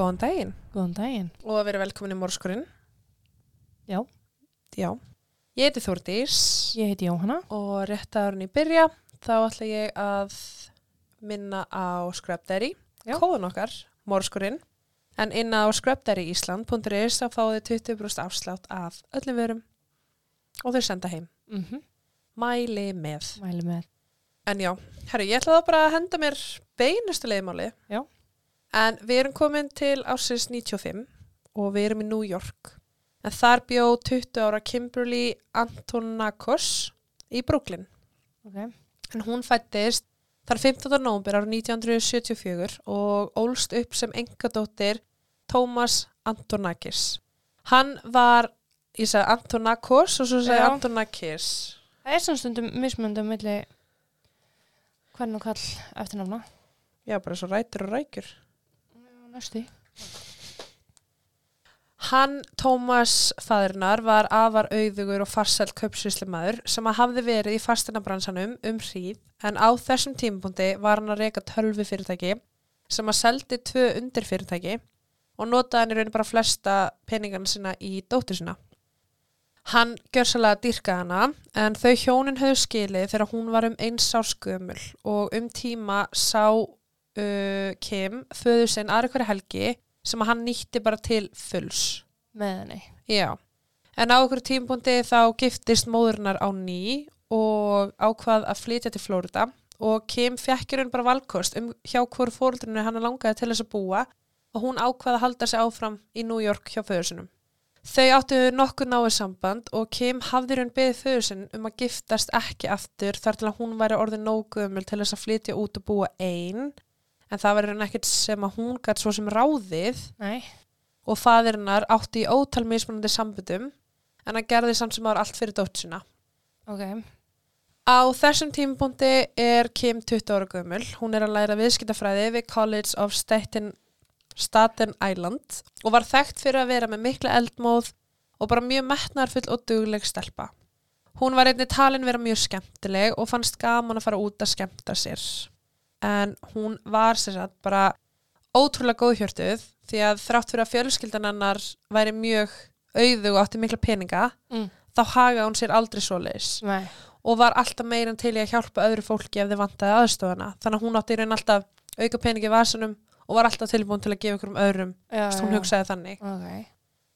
Góðan daginn Góðan daginn. og að vera velkomin í Mórskurinn. Já. Já. Ég heiti Þórdís Ég heiti Jóhanna. og rétt að í byrja þá ætla ég að minna á Scrapdairy, kóðun okkar, Mórskurinn. En inn á scrapdairyisland.is þá fáið þið 20% afslátt af öllum vörum og þau senda heim. Mm -hmm. Mæli með. Mæli með. En já, herru, ég ætla þá bara að henda mér beinustu leiðmáli. Já. En við erum komin til ásins 95 og við erum í New York. En þar bjó 20 ára Kimberly Antonakos í Brooklyn. Ok. En hún fættist þar 15. nómber ára 1974 og ólst upp sem engadóttir Thomas Antonakis. Hann var, ég sagði Antonakos og svo sagði Já. Antonakis. Það er samt stundum mismöndum milli hvern og kall eftirnafna. Já, bara svo rætur og rækjur. Næstu. Hann, Tómas fæðurnar, var afar auðugur og farsælt kaupsvíslimaður sem að hafði verið í fastinabransanum um hríð en á þessum tímapunkti var hann að reyka tölvi fyrirtæki sem að seldi tvö undir fyrirtæki og notaði hann í raun bara flesta peningana sína í dóttur sína. Hann gjörsalega dýrkaði hana en þau hjónin höfðu skilið þegar hún var um eins árs gömul og um tíma sá uh, Kim föður sinn aðra hverja helgi sem að hann nýtti bara til fulls. Með henni. Já. En á okkur tímpunkti þá giftist móðurnar á ný og ákvað að flytja til Flórida og Kim fekkir hún bara valkost um hjá hverju fóruldrinu hann langaði til þess að búa og hún ákvað að halda sig áfram í New York hjá föðursunum. Þau áttu nokkuð náið samband og Kim hafði hún beðið föðursinn um að giftast ekki aftur þar til að hún væri orðið nógumul til þess að flytja út og búa einn en það hann ekkert sem að hún gætt svo sem ráðið Nei. og faðirinnar átti í ótal mismunandi sambundum en hann gerði samt sem var allt fyrir dótt sína. Ok. Á þessum tímapunkti er Kim 20 ára gömul. Hún er að læra viðskiptafræði við College of Staten, Staten Island og var þekkt fyrir að vera með mikla eldmóð og bara mjög metnarfull og dugleg stelpa. Hún var einnig talin vera mjög skemmtileg og fannst gaman að fara út að skemmta sér. En hún var sér satt bara ótrúlega góðhjörtuð því að þrátt fyrir að fjölskyldan hennar væri mjög auðu og átti mikla peninga Mm. þá hagaði hún sér aldrei svoleiðis Nei. og var alltaf meira en til í að hjálpa öðru fólki ef þið vantaði aðstofana þannig að hún átti í raun alltaf auka peningi í vasanum og var alltaf tilbúin til að gefa ykkur um öðrum þess hún hugsaði þannig Ok.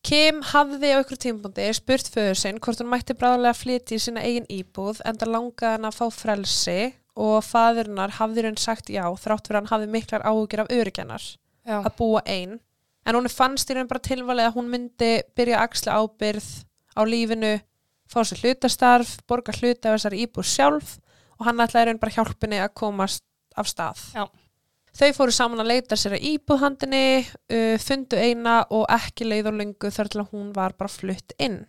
Kim hafði á ykkur tímabundi spurt föður sinn hvort hún mætti bráðlega flytja í sína eigin íbúð en það langaði hann að fá frelsi og faðurinnar hafði raun sagt já þrátt fyrir hann hafði miklar áhugir af örygjanar Já. að búa einn en hún fannst í raun bara tilvalið að hún myndi byrja að axla ábyrð á lífinu fá sér hlutastarf, borga hluta af þessari íbúð sjálf og hann ætlaði raun bara hjálpinni að komast af stað Já. þau fóru saman að leita sér að íbúðhandinni uh, fundu eina og ekki leið og lengu þar til að hún var bara flutt inn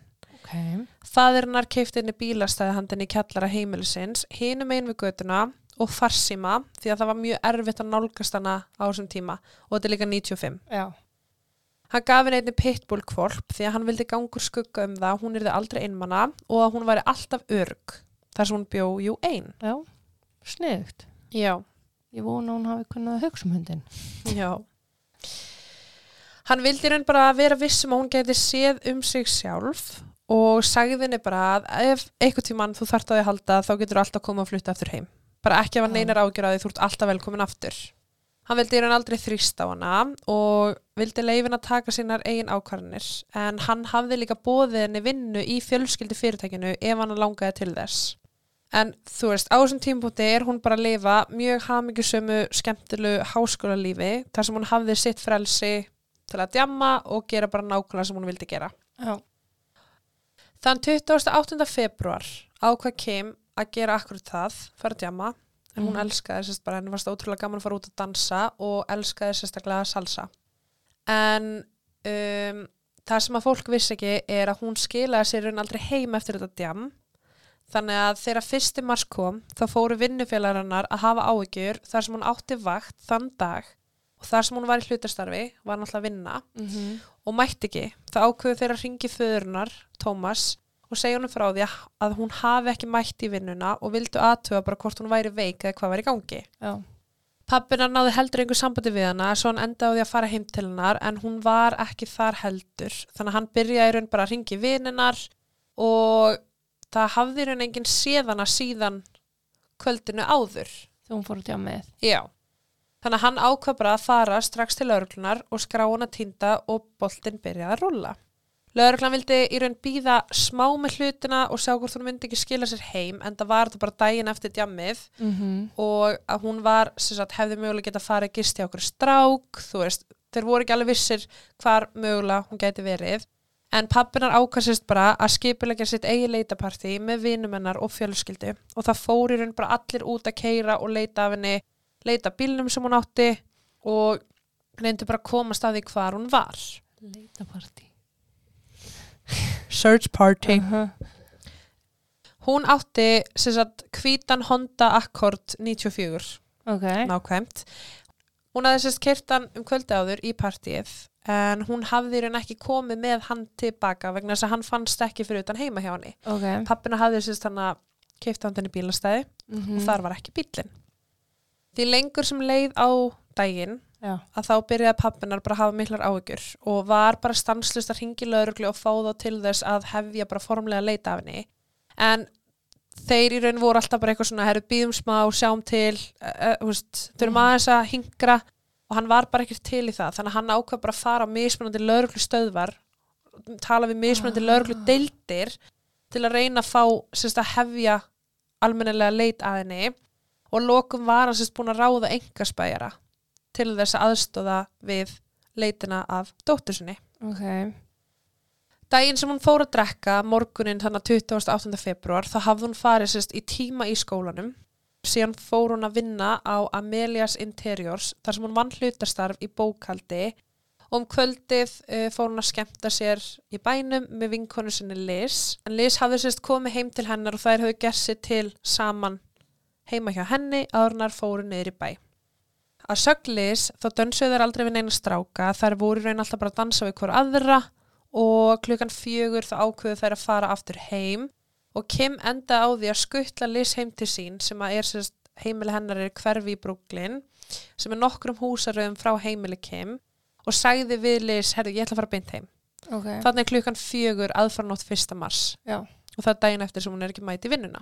Ok. Faðirinnar keipti henni bílastæði handinni í kjallara heimilisins, hinum einn við götuna og farsíma því að það var mjög erfitt að nálgast hana á þessum tíma og þetta er líka 95. Já. Hann gaf henni einni pitbull kvolp því að hann vildi gangur skugga um það að hún yrði aldrei einmana og að hún væri alltaf örg þar sem hún bjó jú ein. Já. Sniðugt. Já. Ég vona hún hafi kunnað að hugsa um hundin. Já. Hann vildi raun bara vera vissum að hún geti séð um sig sjálf og sagði henni bara að ef einhvern tímann þú þarft á því að halda þá getur þú alltaf að koma að flutta aftur heim. Bara ekki að Já. neinar ágjör að því þú ert alltaf velkomin aftur. Hann vildi raun aldrei þrýst á hana og vildi leifin að taka sínar eigin ákvarðanir en hann hafði líka bóðið henni vinnu í fjölskyldi fyrirtækinu ef hann langaði til þess. En þú veist, á þessum tímpúti er hún bara að lifa mjög hamingjusömu skemmtilegu háskólalífi þar sem hún hafði sitt frelsi til að djamma og gera bara nákvæmlega sem hún vildi gera. Já. Þann 28. februar ákvað Kim að gera akkurat það, fara að djamma, en hún Mhm. elskaði sérst bara, henni varst ótrúlega gaman að fara út að dansa og elskaði sérstaklega salsa. En um, það sem að fólk vissi ekki er að hún skilaði sér raun aldrei heim eftir þetta djam Þannig að þegar fyrsti mars kom þá fóru vinnufélagarinnar að hafa áhyggjur þar sem hún átti vakt þann dag þar sem hún var í hlutastarfi var náttúrulega að vinna Mm -hmm. og mætti ekki. Það ákveðu þeirra ringi föðurnar, Tómas, og segja honum frá því að- að hún hafi ekki mætt í vinnuna og vildu aðtöfa bara hvort hún væri veik eða hvað var í gangi. Já. Pappinar náði heldur einhver sambandi við hana svo hann endaði að fara heim til hennar en hún var ekki þar heldur þannig að hann byrjaði raun bara að ringi vininnar og það hafði raun enginn séðana síðan kvöldinu áður Þú hún fór út hjá með. Já. Þannig að hann ákvað bara að fara strax til lauruglunar og skrá hana týnda og boltinn byrjaði að rulla. Lauruglan vildi í raun býða smá með hlutina og sjá hvort hún myndi ekki skila sér heim en það var þetta bara daginn eftir djammið Mm og að hún var, sem sagt, hefði mögulega geta farið að gisti á okkur strák, þú veist, þeir voru ekki alveg vissir hvar mögulega hún gæti verið. En pappinar ákvæmsist bara að skipilegja sitt eigi leitapartí með vinumennar og fjölskyldu og það fór í raun bara allir út að keira og leita af henni, leita bílnum sem hún átti og reyndi bara að komast að því hvar hún var. Leitapartí. Search party. Uh -huh. Hún átti, sagt, hvítan Honda Accord 94. Ok. nákvæmt. Hún hafði sérst kert hann um kvöldi áður í partíið en hún hafði raun ekki komið með hann tilbaka vegna þess að hann fannst ekki fyrir utan heima hjá henni. Ok. Pappina hafði sérst hann að keifta hann í bílastæði Mm og þar var ekki bílinn. Því lengur sem leið á daginn Já. að þá byrjaði pappinar bara að hafa miklar áhyggjur og var bara stanslust að ringi lauruglu og fá þá til þess að hefja bara formlega leita af henni. En þeir í raun voru alltaf bara eitthvað svona, herru, býðum smá, sjáum til, uh, uh, veist, þurfum Mhm. aðeins að hingra og hann var bara ekkert til í það. Þannig að hann ákvað bara að fara á mismunandi lauruglu stöðvar, tala við mismunandi Ah. lauruglu deildir til að reyna að fá, sérst, að hefja almennilega leit að henni og lokum var sérst búin að ráða engaspæjara til þess að aðstóða við leitina af dóttur sinni. Ok. Daginn sem hún fór að drekka morgunin þannig að 28. februar þá hafði hún farið sérst í tíma í skólanum síðan fór hún að vinna á Amelias Interiors þar sem hún vann hlutastarf í bókaldi og um kvöldið uh, fór hún að skemmta sér í bænum með vinkonu sinni Liz en Liz hafði sérst komið heim til hennar og þær höfðu gert sér til saman heima hjá henni áðurnar fóru niður í bæ. Að söglis þá dönsuðu þær aldrei við neina stráka þær voru raun alltaf bara að dansa við hver aðra og klukkan fjögur þá ákveðu þær að fara aftur heim og Kim enda á því að skuttla Liz heim til sín sem að er sérst heimili hennar er hverfi í Brooklyn sem er nokkrum húsaröðum frá heimili Kim og sagði við Liz, herðu ég ætla að fara beint heim Ok. þannig klukkan fjögur aðfarnótt fyrsta mars Já. og það er daginn eftir sem hún er ekki mæti vinnuna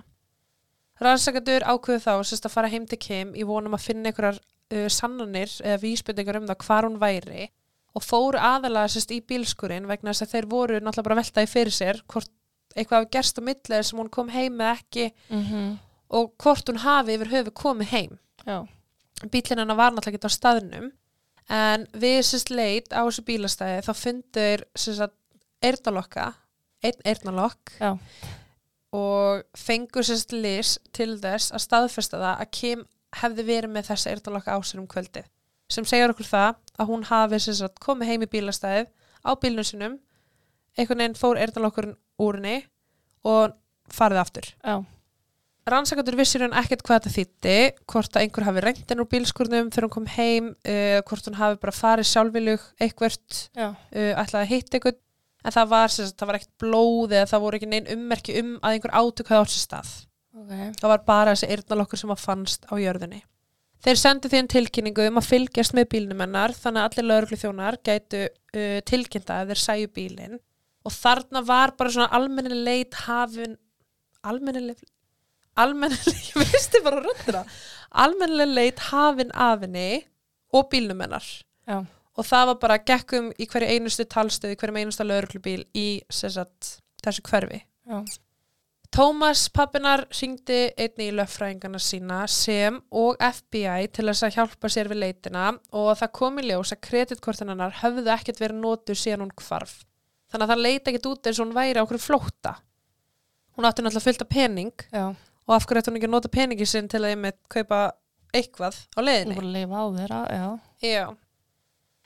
Rannsakadur ákveðu þá sérst að fara heim til Kim í vonum að finna einhverjar uh, sannanir eða vísbendingar um það hvar hún væri og fóru aðalega sérst í bílskurinn vegna þess að þeir voru náttúrulega bara veltaði fyrir sér hvort eitthvað gerst á millega sem hún kom heim með ekki Mm og hvort hún hafi yfir höfu komið heim. Já. Bílinn hennar var náttúrulega ekki á staðnum en við sérst leit á þessu bílastæði þá fundur sérst að eyrnalokka, einn eyrnalokk Já. Og fengur sérst lis til þess að staðfesta það að Kim hefði verið með þessa eyrnalokka á sér um kvöldið sem segjar okkur það að hún hafi sérst komið heim í bílastæðið á bílnum sinum einhvern veginn fór eyrnalokkurinn úr henni og farið aftur. Já. Rannsakandur vissir hún ekkert hvað þetta þýtti, hvort að einhver hafi reynt henn úr bílskurnum þegar hún kom heim, uh, hvort hún hafi bara farið sjálfviljug eitthvert, Já. uh, ætlaði að hitta einhvern, en það var, sem sagt, það var ekkert blóð eða það voru ekki neinn ummerki um að einhver átök hafi átt sér stað. Ok. Það var bara þessi eyrnalokkur sem að fannst á jörðinni. Þeir sendu því en tilkynningu um að fylgjast með bílnum hennar þannig að allir lögreglu þjónar gætu uh, tilkynnta að þeir sæju bílinn og þarna var bara svona almennileg leit hafin almennileg almennileg, ég veisti bara röndina almennileg leit hafin af henni og bílnum hennar Já. Og það var bara gekkum í hverju einustu talstöð í hverjum einustu lögreglubíl í sagt, þessu hverfi Já. Tómas pappinar ringdi einni í löffræðingarna sína sem og FBI til þess að hjálpa sér við leitina og það kom í ljós að kreditkortinannar höfðu ekkert verið nótu síðan hún hvarf. Þannig að það leita ekkert út eins og hún væri á okkur flótta. Hún átti náttúrulega fullt af pening Já. og af hverju ætti hún ekki að nota peningi sinn til að einmitt kaupa eitthvað á leiðinni. að lifa á þeirra, já. Já.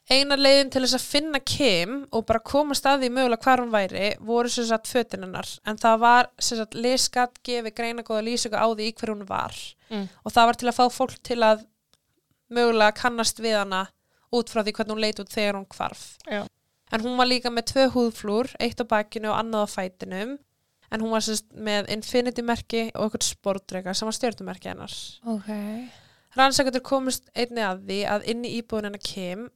Eina leiðin til þess að finna Kim og bara koma staði mögulega hvar hún væri voru sem sagt fötinunnar en það var sem sagt leskat gefi greina góða lýsingu á því í hver hún var Mm. og það var til að fá fólk til að mögulega kannast við hana út frá því hvernig hún leit út þegar hún hvarf. Já. En hún var líka með tvö húðflúr, eitt á bakinu og annað á fætinum en hún var sem sagt með infinity merki og eitthvað sportreika sem var stjörnumerki hennar. Ok. Rannsakendur komist einni að því að inn í íbúðin hennar Kim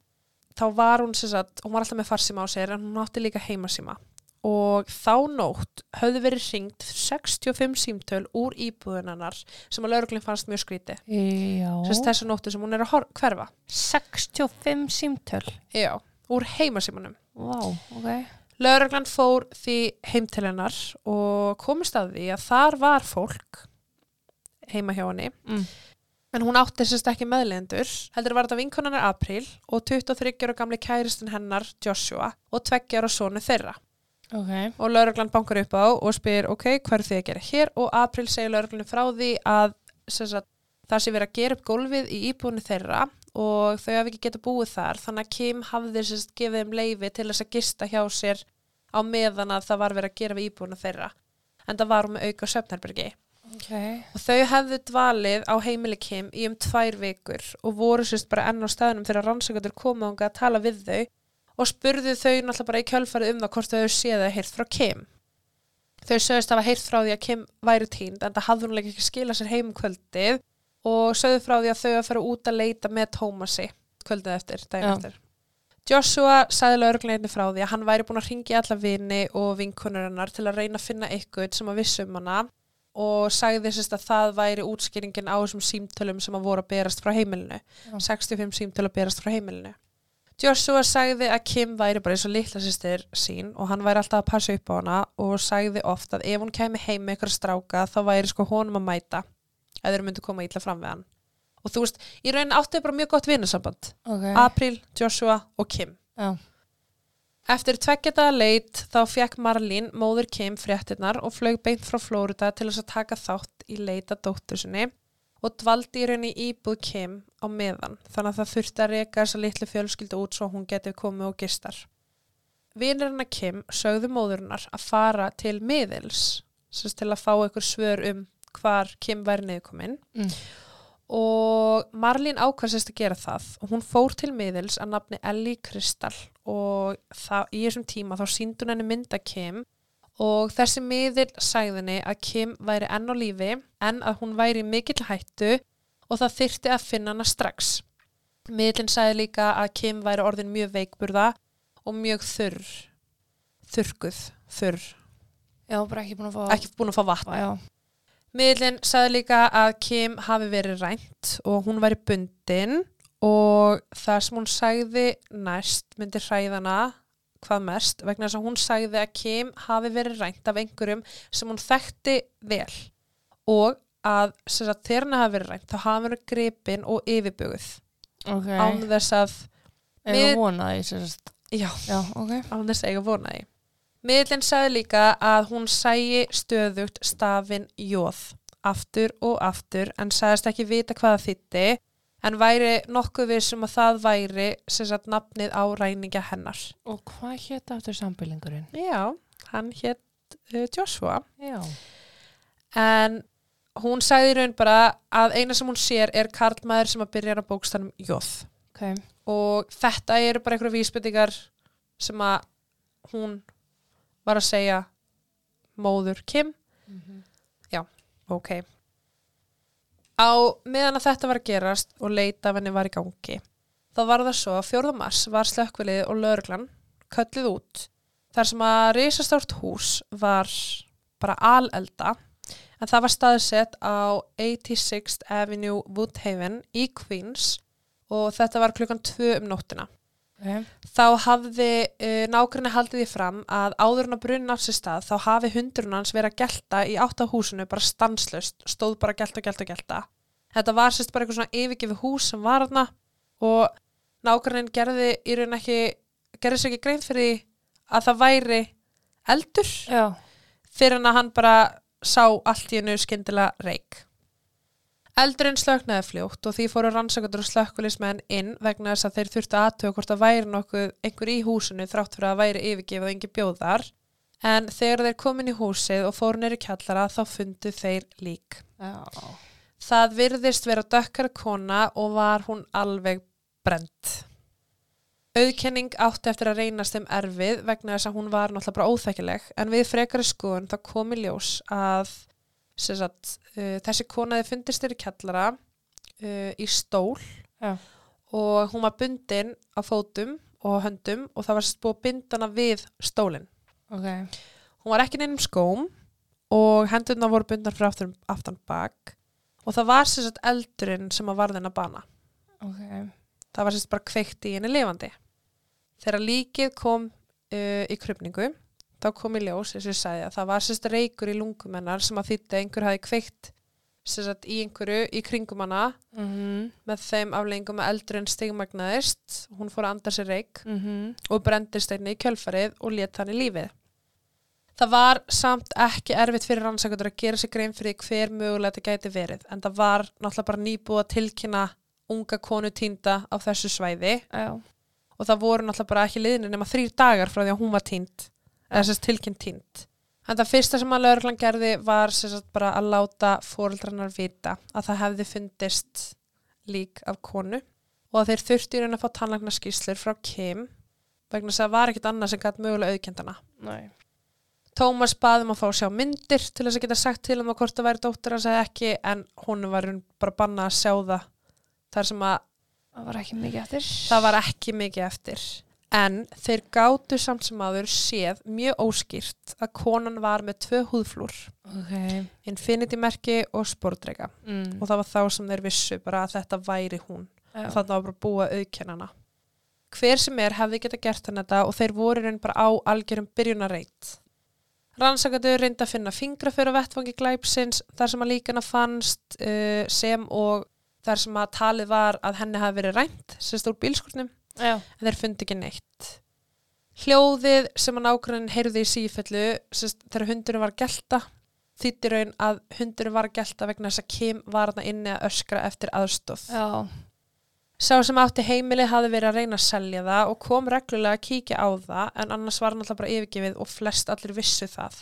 þá var hún sem sagt, hún var alltaf með farsíma á sér en hún átti líka heimasíma og þá nótt höfðu verið ringt 65 símtöl úr íbúðin hennar sem að lauruglinn fannst mjög skríti þessu nóttu sem hún er að hverfa 65 símtöl. Já, úr heimasímanum Vá, ok. Lauruglan fór því heim til hennar og komist að því að þar var fólk heima hjá henni Mm. En hún átti sérst ekki meðlendur heldur var þetta vinkonarnar April og 23 ára gamli kæristinn hennar Joshua og 2 ára sonu þeirra. Ok. og lauruglan bankar upp á og spyr ok, hvað er þið að gera hér? Og April segir lauruglan frá því að sagt, það sé verið að gera upp gólfið í íbúinu þeirra og þau hafi ekki getað búið þar. Þannig að Kim hafði sagt, gefið þeim leifi til þess að gista hjá sér á meðan að það var verið að gera við íbúinu þeirra. En það var með auka söfnarbergi Ok. og þau hefðu dvalið á heimili Kim í um tvær vikur og voru sérst bara enn á staðnum þegar rannsökundur komu ánga að tala við þau og spurðu þau náttúrulega bara í kjölfarið um það hvort þau hefur séð eða heyrt frá Kim. Þau sögðust hafa heyrt frá því að Kim væri tínd en það hafði hún ekki skilað sér heim um kvöldið og sögðu frá því að þau að fara út að leita með Tómasi kvöldið eftir, daginn Já. eftir. Joshua sagði laurugleginni frá því að hann væri búin að ringi alla vini og vinkunur hennar til að reyna að finna eitthvað sem að vissu um hana og sagði sérst að það væri útskýringin á þessum símtölum sem að voru að berast frá heimilinu. Já. 65 símtöl að berast frá heimilinu. Joshua sagði að Kim væri bara eins og litla sýstir sín og hann væri alltaf að passa upp á hana og sagði oft að ef hún kemi heim með ykkur stráka þá væri sko honum að mæta eða þeir myndu koma ítla fram við hann. Og þú veist, í raunin áttu þau bara mjög gott vinnusamband. Ok. April, Joshua og Kim. Já. Eftir tveggjadaða leit þá fekk Marlín móður Kim fréttinnar og flög beint frá Flórida til þess að taka þátt í leita dóttur sinni og dvaldi í rauninni í íbúð Kim á meðan þannig að það þurfti að reka þessa litlu fjölskyldu út svo hún geti komið og gistar. Vinir hennar Kim sögðu móðurinnar að fara til miðils sem til að fá ykkur svör um hvar Kim væri niðurkominn Mm. og Marlín ákvæmsist að gera það og hún fór til miðils að nafni Ellie Kristall og það, í þessum tíma þá síndi hún henni mynda Kim og þessi miðil sagði henni að Kim væri enn á lífi en að hún væri mikill hættu og það þyrfti að finna hana strax. Miðlinn sagði líka að Kim væri orðin mjög veikburða og mjög þurr, þurrkuð, þurr, Já, bara ekki búin að fá... ekki búin að fá vatn. Miðlinn sagði líka að Kim hafi verið rænt og hún væri bundin og það sem hún sagði næst myndi hræðana hvað mest vegna þess að hún sagði að Kim hafi verið rænt af einhverjum sem hún þekkti vel og að þegar hann hafi verið rænt þá hafi verið gripin og yfirböguð Ok. án þess að Ef Mið- að vona því, sérst. já, Já, ok. án þess að eiga vona því. Miðlinn sagði líka að hún sæi stöðugt stafin jóð aftur og aftur en sagðist ekki vita hvað það þýtti en væri nokkuð við sem að það væri sem sagt nafnið á ræningja hennar. Og hvað hétt aftur sambylingurinn? Já, hann hétt uh, Joshua Já. en hún sagði í raun bara að eina sem hún sér er karlmaður sem að byrja á bókstænum jóð. Ok. og þetta eru bara einhverju vísbyttingar sem að hún var að segja móður Kim ok á meðan að þetta var að gerast og leita af henni var í gangi þá var það svo að 4. mars var slökkvilið og lögreglan kölluð út þar sem að risastórt hús var bara alelda en það var staðsett á 86th Avenue Woodhaven í Queens og þetta var klukkan 2 um nóttina Ok. þá hafði uh, nákvæmni haldið því fram að áður en að brunni á sér stað þá hafi hundurinn hans verið að gelta í átt á húsinu bara stanslust, stóð bara gelta og gelta og gelta. Þetta var sérst bara eitthvað svona yfirgefi hús sem var þarna og nákvæmni gerði í raun ekki, gerði sér ekki grein fyrir að það væri eldur Já. fyrir en að hann bara sá allt í hennu skyndilega reik. Eldurinn slöknaði fljótt og því fóru rannsakandur og slökkulismenn inn vegna þess að þeir þurftu aðtöða hvort að væri nokkuð einhver í húsinu þrátt fyrir að væri yfirgefið og engi bjóðar. En þegar þeir komin í húsið og fóru neyri kjallara þá fundu þeir lík. Já. Það virðist vera dökkara kona og var hún alveg brent. Auðkenning átti eftir að reynast þeim erfið vegna þess að hún var náttúrulega bara óþekkileg en við frekari skoðun þá kom í ljós að sagt, uh, þessi konaði fundist í kjallara uh, í stól Já. og hún var bundin á fótum og höndum og það var búið að binda hana við stólinn. Ok. Hún var ekki neinum skóm og hendurna voru bundnar frá aftan, aftan bak og það var sérst eldurinn sem að varðin að bana. Ok. Það var sérst bara kveikt í henni lifandi. Þegar líkið kom uh, í krupningu, þá kom í ljós, eins og ég sagði að það var sérst reykur í lungum hennar sem að þýtti að einhver hafi kveikt sérst í einhverju í kringum hana Mhm. með þeim afleggingum að eldurinn stigmagnaðist, hún fór að anda sér reik Mhm. og brendist einni í kjölfarið og let hann í lífið. Það var samt ekki erfitt fyrir rannsakundur að gera sér grein fyrir hver mögulega þetta gæti verið en það var náttúrulega bara nýbúið að tilkynna unga konu týnda á þessu svæði Já. og það voru náttúrulega bara ekki liðinu nema þrýr dagar frá því að hún var týnd eða sérst tilkynnt týnd. En það fyrsta sem að lauruglan gerði var sérst bara að láta fóreldrarnar vita að það hefði fundist lík af konu og að þeir þurfti í raun að fá tannlæknarskíslur frá Kim vegna þess að það var ekkit annað sem gæti mögulega auðkendana. Nei. Tómas baði um að fá að sjá myndir til þess að geta sagt til um að hvort það væri dóttir hans eða ekki en hún var bara bannað að sjá það þar sem að Það var ekki mikið eftir. Það. En þeir gátu samt sem aður séð mjög óskýrt að konan var með tvö húðflúr, Ok. Infinity merki og sportreika. Mm. Og það var þá sem þeir vissu bara að þetta væri hún. Já. Og þetta var bara að auðkennana. Hver sem er hefði geta gert hann þetta og þeir voru raun bara á algjörum byrjunarreit. Rannsakaðu reyndi að finna fingra fyrir vettfangi glæpsins þar sem að líkana fannst uh, sem og þar sem að talið var að henni hafi verið rænt, sérst úr bílskurnum Já. en þeir fundi ekki neitt. Hljóðið sem að nákvæmlega heyrði í sífellu þegar hundurinn var að gelta þýtti raun að hundurinn var að gelta vegna þess að Kim var þarna inni að öskra eftir aðstóð. Já. Sá sem átti heimili hafði verið að reyna að selja það og kom reglulega að kíkja á það en annars var hann alltaf bara yfirgefið og flest allir vissu það.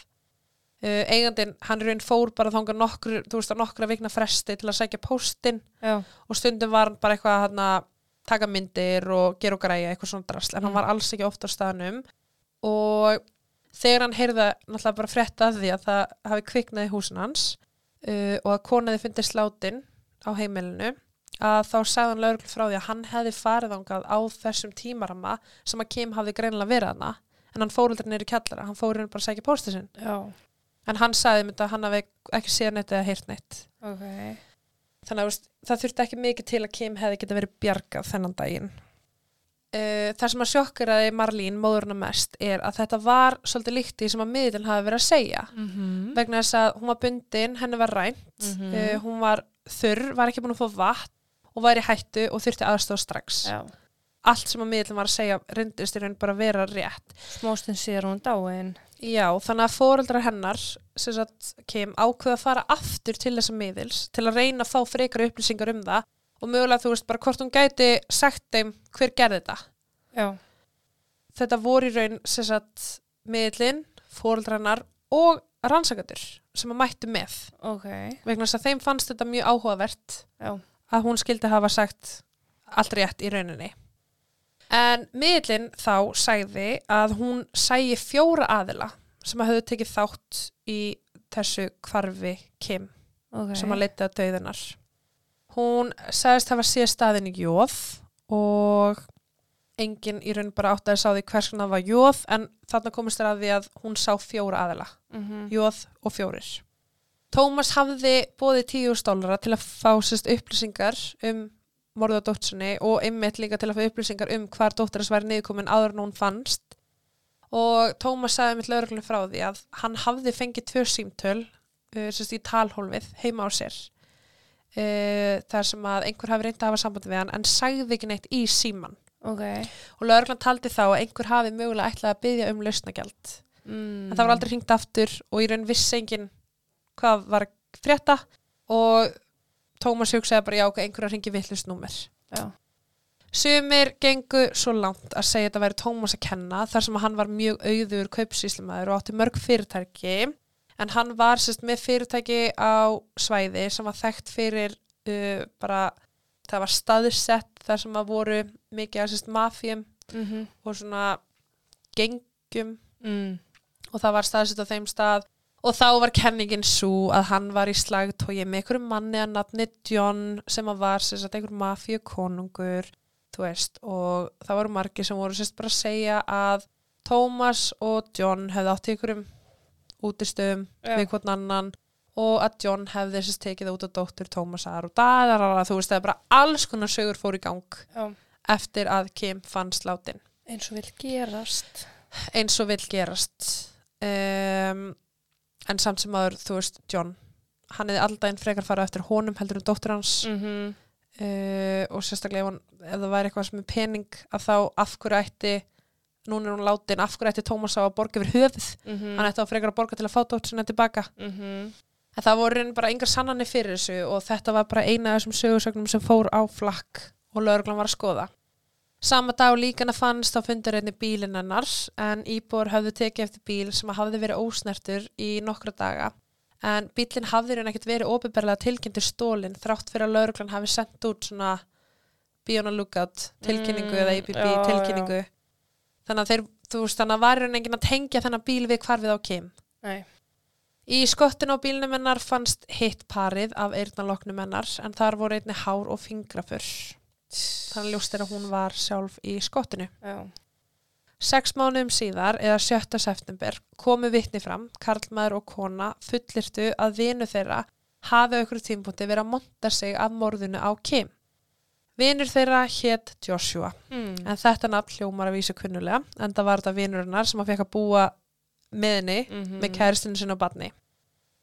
Uh, eigandinn, hann raun fór bara þangað nokkur, þú veist að nokkra vikna fresti til að sækja póstinn Já. og stundum var hann bara eitthvað hann að taka myndir og gera og græja eitthvað svona drasl en hann Mm. var alls ekki ofta á staðnum og þegar hann heyrða náttúrulega bara frétta að því að það hafi kviknað í húsin hans uh, og að konaði fyndi slátin á heimilinu að þá sagði hann lögreglu frá því að hann hefði farið ángað á þessum tímarama sem að Kim hafði greinilega verið hana en hann fór aldrei neyri kjallara, hann fór hérna bara að sækja póstið sinn Já. en hann sagði mynda að hann hafi ekki séð neitt eða heyrt neitt Ok. Þannig að það þurfti ekki mikið til að Kim hefði geta verið bjargað þennan daginn. Uh, það sem að sjokkeraði Marlín, móðurna mest, er að þetta var svolítið líkt í sem að miðlinn hafi verið að segja. Mhm. Vegna þess að hún var bundin, henni var rænt, Mhm. uh, hún var þurr, var ekki búin að fá vatn og var í hættu og þurfti aðstóð strax. Já. Allt sem að miðlinn var að segja reyndist í raun bara vera rétt. Smóstinn sér hún dáin. Já, þannig að fóreldrar hennar, sem sagt Kim, ákveða að fara aftur til þessa miðils til að reyna að fá frekar upplýsingar um það og mögulega þú veist bara hvort hún gæti sagt þeim hver gerði þetta. Já. Þetta voru í raun, sem sagt, miðlinn, fóreldrar hennar og rannsakandur sem að mættu með. Ok. Vegna þess að þeim fannst þetta mjög áhugavert Já. að hún skildi hafa sagt allt rétt í rauninni. En miðlinn þá sagði að hún sægi fjóra aðila sem að höfðu tekið þátt í þessu kvarfi Kim Ok. sem að leita að döðunar. Hún sagðist hafa séð staðin í jóð og enginn í raun bara átt að sá því hvers konar var jóð en þarna komist þér að því að hún sá fjóra aðila Mhm. jóð og fjórir. Tómas hafði bóðið tíu stólara til að fá sérst upplýsingar um morðu á dótsinni og einmitt líka til að fá upplýsingar um hvar dóttir þess væri niðurkomin áður en hún fannst og Tómas sagði mitt lögreglunni frá því að hann hafði fengið tvö símtöl uh, sérst í talhólfið heima á sér uh, þar sem að einhver hafi reyndið að hafa sambandi við hann en sagði ekki neitt í síman Ok. og lögreglan taldi þá að einhver hafi mögulega ætlað að byggja um lausnagjald Mm. en það var aldrei hringt aftur og í raun vissi enginn hvað var frétta og Tómas hugsaði bara já, ok, einhver að ringi vittlust númer. Já. Sumir gengu svo langt að segja að þetta væri Tómas að kenna þar sem að hann var mjög auður kaupsýslumæður og átti mörg fyrirtæki en hann var sérst með fyrirtæki á svæði sem var þekkt fyrir uh, bara, það var staðsett þar sem að voru mikið að sérst mafjum Mhm. og svona gengum Mm. og það var staðsett á þeim stað og þá var kenningin svo að hann var í slagtói með einhverjum manni að nafni John sem að var sagt einhver mafíu konungur þú veist og það voru margir sem voru sérst bara að segja að Thomas og John hefði átt í einhverjum útistöðum Já. við hvern annan og að John hefði sérst tekið út á dóttur Thomasar og daðarara þú veist það er bara alls konar sögur fór í gang Já. eftir að Kim fann sláttinn Eins og vil gerast. eins og vill gerast um, en samt sem aður þú veist John hann hefði alltaf einn frekar farið eftir honum heldur um dóttur hans. Mm uh, og sérstaklega ef, hann, ef það væri eitthvað sem er pening að þá af hverju ætti núna er hún látin, af hverju ætti Tómas á að borga yfir höfuð, -hmm. hann ætti á frekar að borga til að fá dóttur sinna tilbaka. Mm en það voru bara engar sannanir fyrir þessu og þetta var bara eina af þessum sögursögnum sem fór á flakk og lögreglan var að skoða Sama dag líkana fannst á fundur einni bílinn hennars en íbúar höfðu tekið eftir bíl sem hafði verið ósnertur í nokkra daga. En bílinn hafði raun ekkert verið óbyrberlega tilkynntur stólinn þrátt fyrir að lauruglan hafi sendt út svona be on a lookout tilkynningu Mm, eða IBB já, tilkynningu. Þannig að þeir, þú veist, þannig að var raun enginn að tengja þennan bíl við hvarfið á Kim. Nei. Í skottinu á bílnum hennar fannst hitt parið af eyrnaloknum hennar en þar voru einni hár og fingrafur þannig að ljóst er að hún var sjálf í skottinu Já. Sex mánuðum síðar, eða 7. september, komu vitni fram, karlmaður og kona, fullirtu að vinu þeirra hafi á ykkur tímpúti verið að monta sig af morðinu á Kim. Vinur þeirra hétt Joshua, Mm. en þetta nafn hljómar að vísa kunnulega, en það var þetta vinurinnar sem að fekk að búa með henni -hmm. með kæristinu sinna og badni.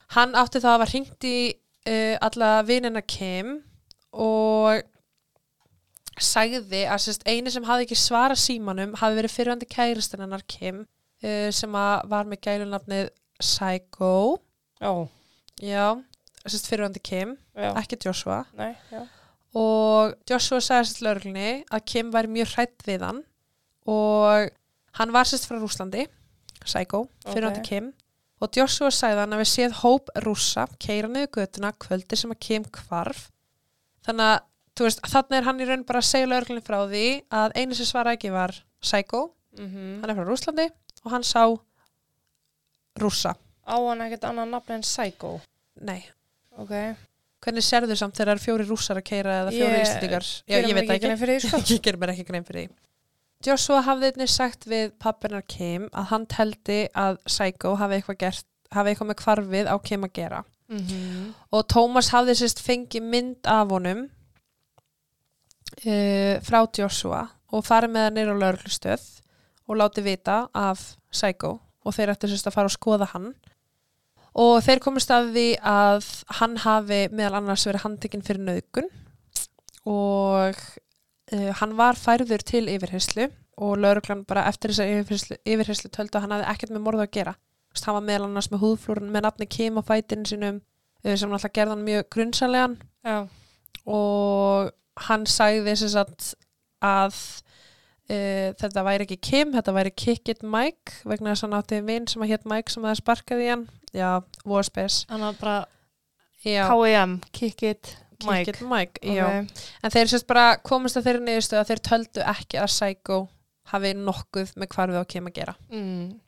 Hann átti þá að hafa hringt í uh, alla vinina Kim og sagði að sérst, eini sem hafði ekki svara símanum hafi verið fyrirvændi kæristin hennar Kim uh, sem var með gælunafnið Psycho Já. já, sérst fyrirvændi Kim Já. ekki Joshua Nei, og Joshua sagði sérst lögreglunni að Kim væri mjög hrætt við hann og hann var sérst frá Rúslandi Psycho, fyrirvændi Ok. Kim og Joshua sagði hann að við séð hóp rússa keira niður götuna kvöldi sem að Kim hvarf þannig að veist, þannig er hann í raun bara að segja lögreglunni frá því að einu sem svara ekki var Psycho, Mm hann er frá Rúslandi og hann sá rússa. Á hann ekkert annað nafn en Psycho. nei, Ok. hvernig serðu samt þegar það eru fjóri rússar að keira eða fjóri íslendingar? já, ég veit ekki, sko. ég ger mér ekki grein fyrir því. Joshua hafði einnig sagt við pappinar Kim að hann teldi að Psycho hafi eitthvað gert hafi eitthvað með hvarfið á Kim að gera. Mm og Tómas hafði sérst fengið mynd af honum uh, frá Joshua og farið með hann nýr á lauruglustöð og látið vita af Psycho og þeir ættu sérst að fara og skoða hann. Og þeir komist að því að hann hafi meðal annars verið handtekinn fyrir nöðgun og uh, hann var færður til yfirherslu og lauruglan bara eftir þessa yfirherslu, yfirherslu töldu að hann hafði ekkert með morðu að gera. Hann var meðal annars með húðflúrun með nafni Kim á fætinu sínum uh, sem náttúrulega gerði hann mjög grunnsalegan Já. og hann sagði sagt að uh, þetta væri ekki Kim, þetta væri Kick It Mike vegna þess að hann átti vinn sem að hétt Mike sem það sparkaði hann já, já, K.I.M. Kick it, Kick Mike. It Mike já. Ok. en þeir sérst bara komist að þeirri niðurstöð að þeir töldu ekki að Psycho hafi nokkuð með hvarfið á Kim að gera Mm.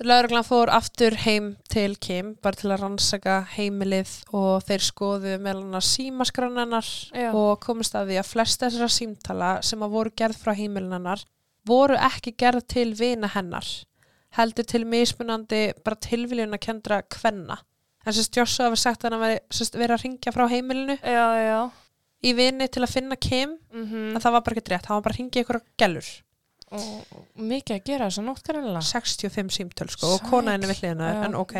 Lauruglan fór aftur heim til Kim bara til að rannsaka heimilið og þeir skoðu meðal annars símaskránennar Já. og komist að því að flest þessara símtala sem að voru gerð frá heimilinennar voru ekki gerð til vina hennar heldur til mismunandi bara tilviljun að kendra kvenna en sérst Joshua hefur sagt að hann verið að ringja frá heimilinu Já, já. í vini til að finna Kim Mm en það var bara ekki rétt, hann var bara að ringja ykkur gælur Og og mikið að gera þess að nótt kannilega. 65 símtöl sko og kona henni við hliðina en ok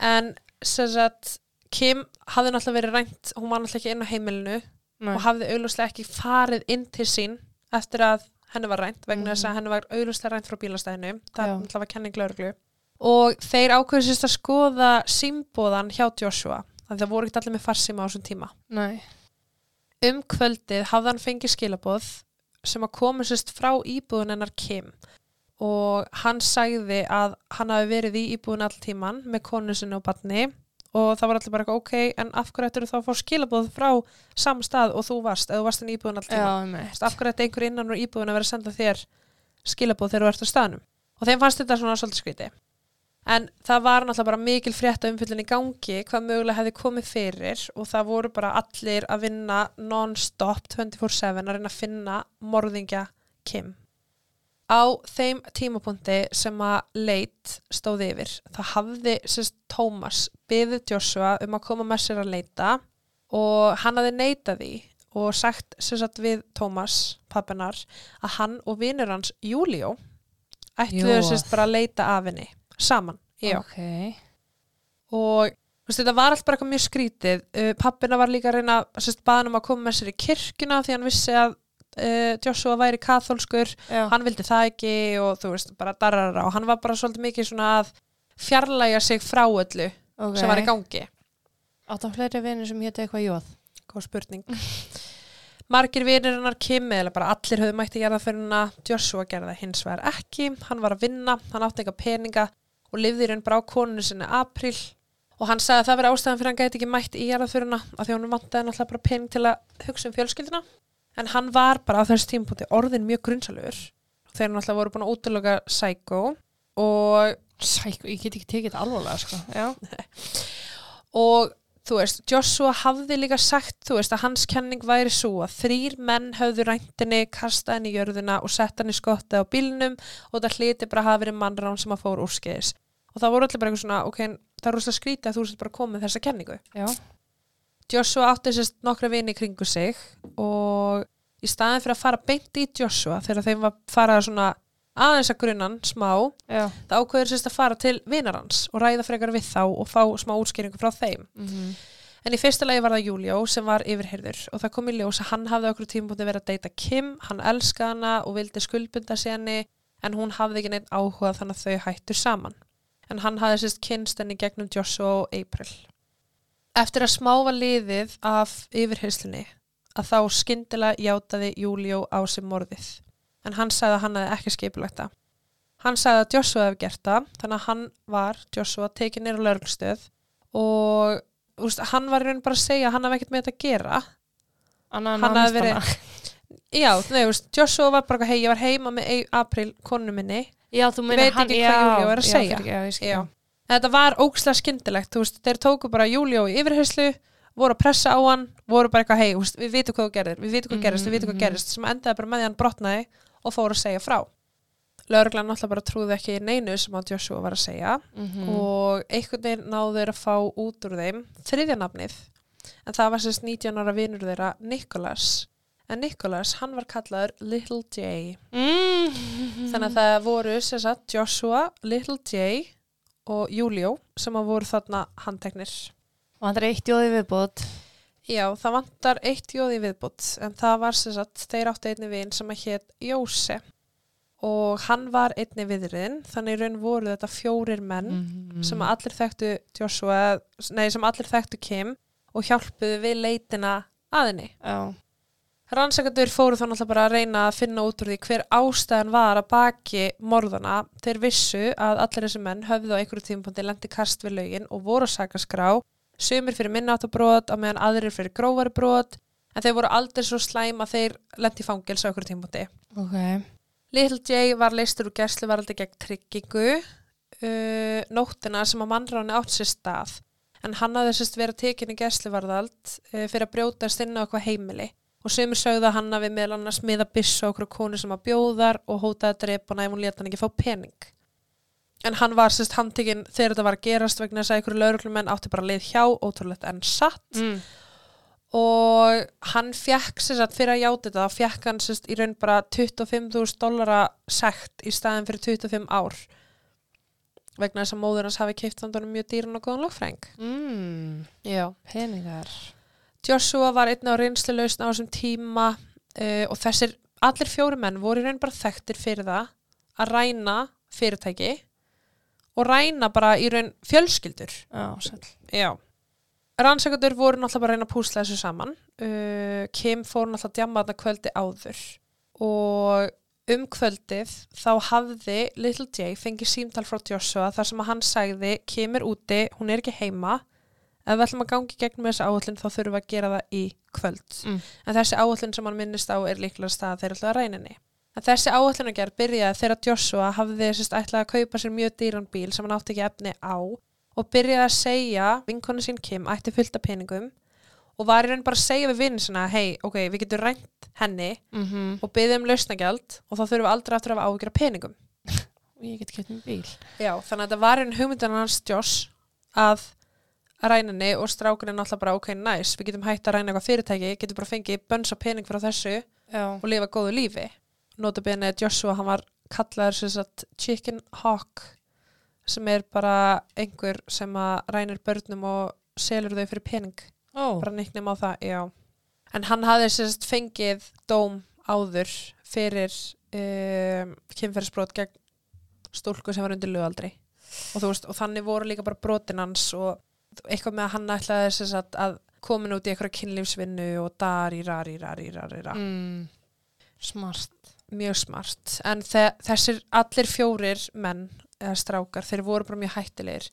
en sem sagt, Kim hafði náttúrulega verið rænt, hún var náttúrulega ekki inn á heimilinu Nei. og hafði augljóslega ekki farið inn til sín eftir að henni var rænt vegna þess Mhm. að henni var augljóslega rænt frá bílastæðinu, það Já. náttúrulega var kenning lauruglu og þeir ákveðu sérst að skoða símbóðan hjá Joshua það voru ekki allir með farsíma á þessum tíma Nei. um kvöldið hafði hann fengið skilaboð sem að komu sérst frá íbúðun hennar Kim. Og hann sagði að hann hafi verið í íbúðun all tíman með konu sinni og batni og það var allir bara ok en af hverju ættir þá að fá skilaboð frá sam stað og þú varst, eða þú varst inn í íbúðun all Já, tíman með. af hverju ætti einhver innan úr íbúðun að vera að senda þér skilaboð þegar þú ert á staðnum? Og þeim fannst þetta svona svolítið skríti En það var náttúrulega bara mikil frétta umfyllin í gangi hvað mögulega hefði komið fyrir og það voru bara allir að vinna non-stop 24-7 að reyna að finna morðingja Kim. Á þeim tímapunkti sem að leit stóð yfir, það hafði sérst Tómas byðið Joshua um að koma með sér að leita og hann hafði neitað því og sagt sérst við Tómas, pappinar, að hann og vinur hans Júlió ætluðu Jóa. sérst bara að leita af henni saman, já. Ok. og veist, þetta var allt bara eitthvað mjög skrítið. Uh, pappina var líka að reyna sérst baðan um að koma með sér í kirkuna því hann vissi að uh, Joshua væri katholskur Já. hann vildi það ekki og þú veist, bara darrara og hann var bara svolítið mikið svona að fjarlæga sig frá öllu ok. sem var í gangi. Áttu hann fleiri vinir sem hétu eitthvað jóð? góð spurning. Margir vinir hennar Kim eða bara allir höfðu mætti gera það fyrir hennar Joshua gerði það hins vegar ekki. Hann var að vinna, hann átti eitthvað peninga og lifði í raun bara á koninu sinni april og hann sagði að það veri ástæðan fyrir hann gæti ekki mætt í jarðaföruna af því hann vantaði náttúrulega bara pening til að hugsa um fjölskylduna en hann var bara á þessu tímpúti orðin mjög grunnsalur þeir náttúrulega voru búin að útiloka Psycho og Sæk, ég get ekki tekið þetta alvarlega, sko. Og þú veist, Joshua hafði líka sagt, þú veist, að hans kenning væri svo að þrýr menn höfðu ræntinni, kastað henni í jörðina og sett henni skottið á bílnum og það hliti bara að hafa verið mannrán sem að fór úrskeiðis. Og það voru allir bara eitthvað svona, ok, það er rosalega skrítið að þú sett bara komið þessa kenningu. Já. Joshua átti sérst nokkra vini kringu sig og í staðin fyrir að fara beint í Joshua þegar þeim var farað svona aðeins að grunnan smá, Já. það ákveður sérst að fara til vinar hans og ræða frekar við þá og fá smá útskýringu frá þeim. Mm En í fyrsta lagi var það Júlió sem var yfirheyrður og það kom í ljós að hann hafði okkur tímabúti verið að deyta Kim, hann elskaði hana og vildi skuldbunda sér henni en hún hafði ekki neitt áhuga þannig að þau hættu saman. En hann hafði sérst kynst henni gegnum Joshua og April. Eftir að smá var liðið af yfirheyrslunni að þá skyndilega játaði Júlió á sem morðið. En hann sagði að hann hefði ekki skipulagt það. Hann sagði að Joshua hefði gert það, þannig að hann var, Joshua, tekið nýra lögreglstöð og úst, hann var í raun bara að segja að hann hafði ekkert með þetta að gera. Anna, Hann hafði verið- Já, nei, úst, Joshua var bara, hei, ég var heima með April, konu minni. Já, þú meina veit hann, ekki já, hvað Júlíu er að já, segja. fyrir- Já, ég. Já. Þetta var ógslega skyndilegt, þú veist, þeir tóku bara Júlió í yfirherslu, voru að pressa á hann, voru bara eitthvað, hei, við vitum hvað þú gerðir, við vitum hvað Mhm, gerist, við vitum hvað mhm. gerist, sem endaði bara með hann brotnaði og fór að segja frá. Lörglan náttúrulega bara trúði ekki neinu sem að Joshua var að segja Mhm. og einhvern veginn náðu þeir að fá út úr þeim þriðja nafnið en það var sérst 19 ára vinur þeirra Nicholas en Nicholas hann var kallaður Little J Mm. þannig að það voru sérst Joshua, Little J og Júlió sem að voru þarna handteknir Og hann er eitt jóði viðbót. Já, það vantar eitt jóði viðbútt en það var sérst þeir áttu einni vin sem að hétt Jóse og hann var einni viðriðin þannig raun voru þetta fjórir menn Mm. sem að allir þekktu Joshua, nei sem allir þekktu Kim og hjálpuðu við leitina að henni. Já. Rannsakandur fóru þá náttúrulega bara að reyna að finna út úr því hver ástæðan var að baki morðana. Þeir vissu að allir þessi menn höfðu á einhverju tímapunkti lendi kast við lögin og voru að sakaskrá, sumir fyrir minnáttabrót á meðan aðrir fyrir grófari brot, en þeir voru aldrei svo slæm að þeir lendi fangils á einhverju tímapunkti. Ok. Little J var leistur úr gæsluvaraldi gegn tryggingu uh, nóttina sem að mannráni átt sér stað en hann hafði sérst verið tekin í gæsluvarðald uh, fyrir að brjótast inn á eitthvað heimili og sömur sögðu að hann hafi meðal annars miða byssu á okkur konu sem að bjóðar og hótaði að drepa hana ef hún leta hann ekki fá pening en hann var sérst handtekinn þegar þetta var að gerast vegna þess að einhverju lauruglumenn átti bara leið hjá, ótrúlegt en satt Mm. og hann fekk sem sagt fyrir að játa þetta þá fekk hann sagt í raun bara 25.000 dollara sekt í staðin fyrir 25 ár vegna þess að móður hans hafi keipt þannig mjög dýran og góðan lögfræng Mm. Já. Peningar. Joshua var einn á reynslu lausn á þessum tíma uh, og þessir allir fjóri menn voru raun bara þekktir fyrir það að ræna fyrirtæki og ræna bara í raun fjölskyldur. Rannsakandur voru náttúrulega bara að reyna að púsla þessu saman. Uh, Kim fór náttúrulega að djamma þarna kvöldi áður og um kvöldið þá hafði Little J fengið símtal frá Joshua þar sem að hann sagði Kim er úti, hún er ekki heima ef við ætlum að gangi gegnum þessi áhullin þá þurfum við að gera það í kvöld. Mm. en þessi áhullin sem hann minnist á er líklega stað þeir ætla að reyninni En þessi áætlunagerð byrjaði þegar Joshua hafði sérst ætlaði að kaupa sér mjög dýran bíl sem hann átti ekki efni á og byrjaði að segja vinkonu sín Kim ætti fullt af peningum og var í raun bara að segja við vinn sinna hei, ok, við getum rænt henni Mm og byggðum um lausnagjald og þá þurfum við aldrei aftur að hafa áhyggjur að henni og strákunni náttúrulega bara ok, nice, við getum hægt að ræna eitthvað fyrirtæki, getum bara fengið bönns á pening frá þessu Já. og lifa góðu lífi. Notabene Joshua, hann var kallaður sem sagt chicken hawk sem er bara einhver sem að rænir börnum og selur þau fyrir pening. Ó. Bara nicknum á það, já. En hann hafði sem sagt fengið dóm áður fyrir um, kynferðisbrot gegn stúlku sem var undir lögaldri. Og, veist, og þannig voru líka bara brotin hans og eitthvað með að hann ætlaði sem sagt að komin út í eitthvað kynlífsvinnu og dari, rari, rari, rari, rari. Mm. Smart. mjög smart. En þe þessir allir fjórir menn eða strákar, þeir voru bara mjög hættilegir.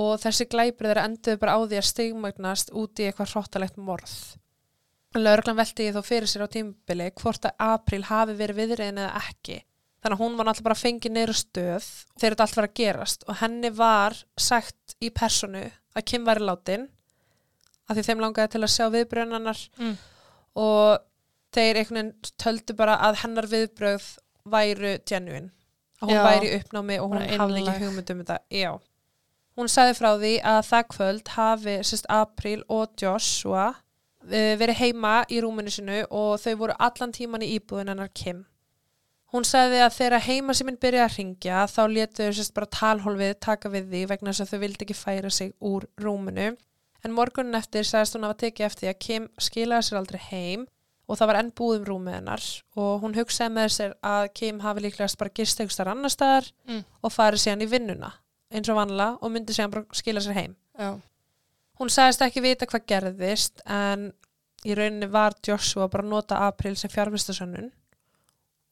Og þessi glæpir þeirra enduðu bara á því að stigmagnast út í eitthvað hróttalegt morð. Lörglan velti þó fyrir sér á tímubili hvort að April hafi verið viðriðin eða ekki. Þannig að hún var náttúrulega bara fengið neyru stöð. Þegar þetta allt var að gerast. Og henni var sagt í personu að Kim væri látin af því þeim langaði til að sjá viðbröðunarnar Mm. og þeir einhvern veginn töldu bara að hennar viðbröð væru genuine að hún Já. væri uppnámi og hún hafði ekki hugmynd um þetta já. hún sagði frá því að það kvöld hafi sérst April og Joshua eh, verið heima í rúminu sinu og þau voru allan tíman í íbúðin hennar Kim hún sagði að þegar heima sem minn byrjaði að ringja þá létu þau sérst bara talhólfið taka við því vegna þess að þau vildi ekki færa sig úr rúminu en morgunin eftir sagðist hún að tekið eftir að Kim skilaði sér aldrei heim og það var enn búð um rúmið hennar og hún hugsaði með sér að Kim hafi líklegast bara gist einhverstar annar staðar Mm. og farið síðan í vinnuna eins og vanlega og myndi síðan bara skila sér heim. Já. Hún sagðist ekki vita hvað gerðist en í rauninni var Joshua bara nota April sem fjárvistasönnun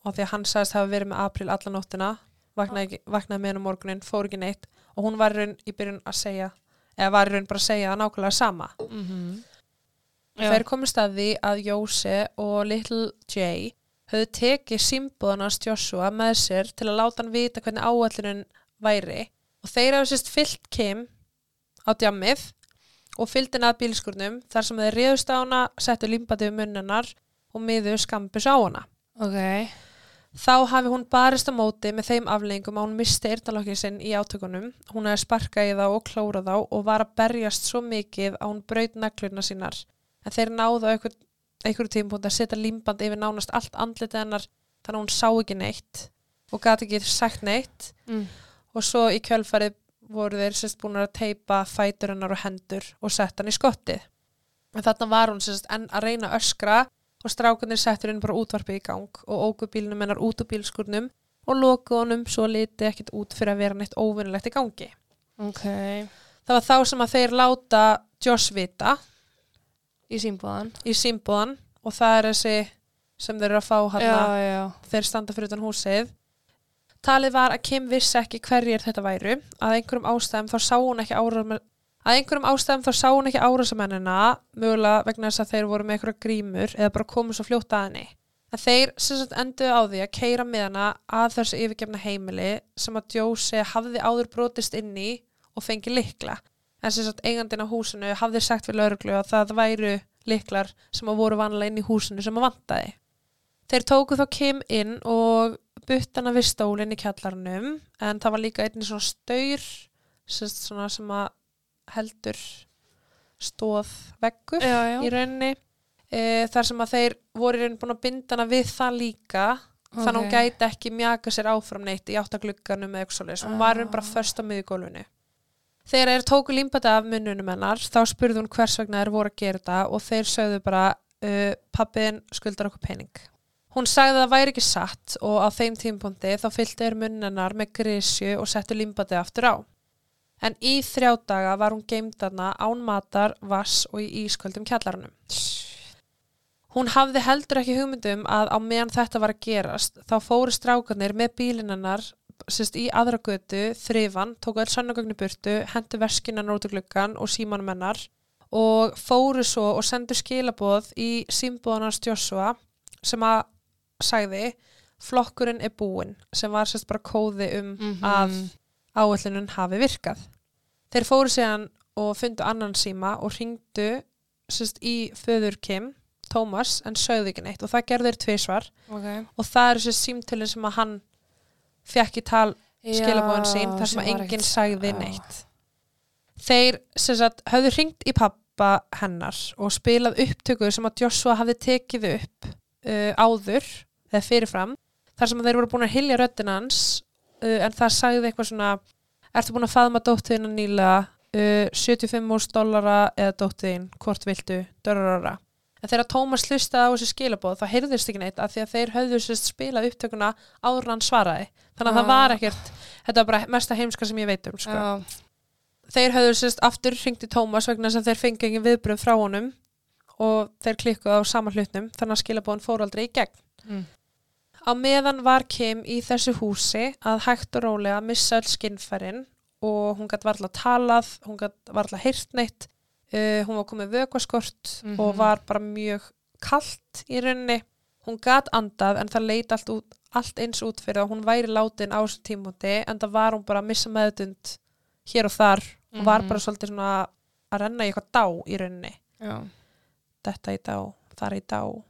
og því að hann sagðist hafa verið með April alla nóttina, vaknaði, vaknaði með hennar morgunin, fór ekki neitt og hún var í raun í byrjun að segja, eða var í raun bara að segja nákvæmlega sama. Mm Þeir komist að því að Jóse og Little J höfðu tekið símbúðanars Joshua með sér til að láta hann vita hvernig áallunin væri og þeir hafa sérst fyllt Kim á djammið og fyllt henni að bílskurnum þar sem þeir riðust á hana, settu limbati um munnunar og miðu skambis á hana. Ok. Þá hafi hún barist á móti með þeim afleggingum að hún misti eyrnalokkin sinn í átökunum. Hún hefði sparkað í þá og klórað þá og var að berjast svo mikið að hún braut neglurna sínar. En þeir náðu á einhver, einhverju tímpúnt að setja límband yfir nánast allt andlitið hennar þannig að hún sá ekki neitt og gati ekki sagt neitt. Mm. Og svo í kjölfarið voru þeir sérst búin að teipa fætur hennar og hendur og setta hann í skottið. En þarna var hún sérst enn að reyna öskra og strákunir settur inn bara útvarpið í gang og ógu bílnum hennar út úr bílskurnum og loku honum svo liti ekkit út fyrir að vera neitt óvinnilegt í gangi. Ok. Það var þá sem að þeir láta Josh vita Í símbúðan. í símbúðan og það er þessi sem þeir eru að fá hann já. þeir standa fyrir utan húsið. Talið var að Kim vissi ekki hverjir þetta væru, að einhverjum ástæðum þá sá hún ekki að einhverjum ástæðum þá sá hún ekki árásamennina mögulega vegna þess að þeir voru með einhverja grímur eða bara komu svo fljótt að henni. En þeir sem sagt enduðu á því að keira með hana að þessu yfirgefna heimili sem að Jósi hafði áður brotist inn í og fengi likla. En sem sagt eigandinn á húsinu hafði sagt við lauruglu að það væru liklar sem að voru vanlega inn í húsinu sem að vantaði. Þeir tóku þá Kim inn og butt hana við stólinn í kjallarnum en það var líka einnig svona staur sem að heldur stóð veggur Já, já. í rauninni e, þar sem að þeir voru í rauninni búin að binda hana við það líka þannig að hún gæti ekki mjaka sér áfram neitt í áttaglugganum eða eitthvað svoleiðis hún var í rauninni bara Ah. först á miðugólfinu Þegar þeir tóku limbati af munnunum hennar þá spurði hún hvers vegna þeir voru að gera þetta og þeir sögðu bara uh, pappin skuldar okkur pening. Hún sagði að það væri ekki satt og á þeim tímpunkti þá fylgdi þeir munnunar með grísju og settu limbati aftur á. En í þrjá daga var hún geimdarna án matar, vass og í ísköldum kjallarunum. Hún hafði heldur ekki hugmyndum að á meðan þetta var að gerast þá fóru strákarnir með bílinannar sérst, í aðra götu, þrifan, tóku öll sannagögnu burtu, hendu veskinan út úr gluggan og símanum hennar og fóru svo og sendu skilaboð í símbúðanars Joshua sem að sagði flokkurinn er búinn sem var sérst bara kóði um Mhm. að áætlunum hafi virkað. Þeir fóru síðan og fundu annan síma og ringdu sérst í föður Kim, Tómas, en sögðu ekki neitt og það gerðu þeir tvisvar Ok. og það eru sérst símtölinn sem að hann fekk í tal skilabóðin sín þar sem að enginn sagði Já. neitt. Þeir sem sagt höfðu ringt í pappa hennar og spilað upptöku sem að Joshua hafði tekið upp uh, áður eða fyrirfram þar sem að þeir voru búin að hilja röddinn hans uh, en það sagði eitthvað svona ertu búin að faðma dóttiðina nýlega uh, 75 mús dollara eða dóttiðin, hvort viltu, dörrara en þegar Tómas hlustaði á þessi skilabóð þá heyrðist ekki neitt af því að þeir höfðu sérst spilað upptökuna áður hann svaraði þannig að það Ah. var ekkert þetta var bara mesta heimska sem ég veit um sko. Já. þeir höfðu sérst aftur hringt í Tómas vegna þess að þeir fengi engin viðbröð frá honum og þeir klikkuðu á sama hlutnum þannig að skilabóðin fór aldrei í gegn Mm. Á meðan var Kim í þessu húsi að hægt og rólega missa öll skinnfærin og hún gætt varla talað, hún gætt varla heyrt neitt, uh, hún var komið vökvaskort Mhm. og var bara mjög kallt í rauninni. Hún gætt andað en það leit allt, allt eins út fyrir að hún væri látin á þessu tímúti en það var hún bara að missa meðdund hér og þar og var Mhm. bara svolítið svona að renna í eitthvað dá í rauninni Já. þetta í dá, þar í dá.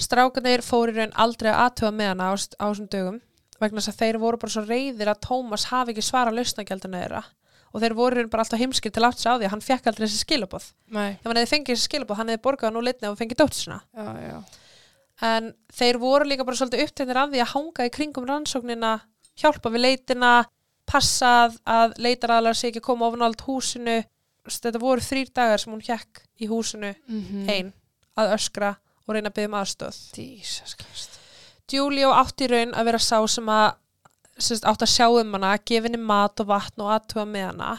Strákanir fóru í raun aldrei að aðtuga með hana á, á þessum dögum vegna þess að þeir voru bara svo reyðir að Tómas hafi ekki svara lausnagjaldinu þeirra og þeir voru raun bara alltaf heimskir til sig á því að hann fekk aldrei þessi skilabóð. Ef hann hefði fengið þessi skilabóð, hann hefði borgað nú litni og fengið já. En þeir voru líka bara svolítið upptændir af því að hanga í kringum rannsóknina, hjálpa við leitina, passað að leitaraðlar sé ekki að koma ofan allt húsinu. Þetta voru þrýr dagar sem hún hjekk í húsinu Mm ein að öskra og reyna að byggja um aðstöð. Christ. Giulio átti raun að vera sá sem að sérst, átti að sjá um hana, gefa henni mat og vatn og aðtuga með hana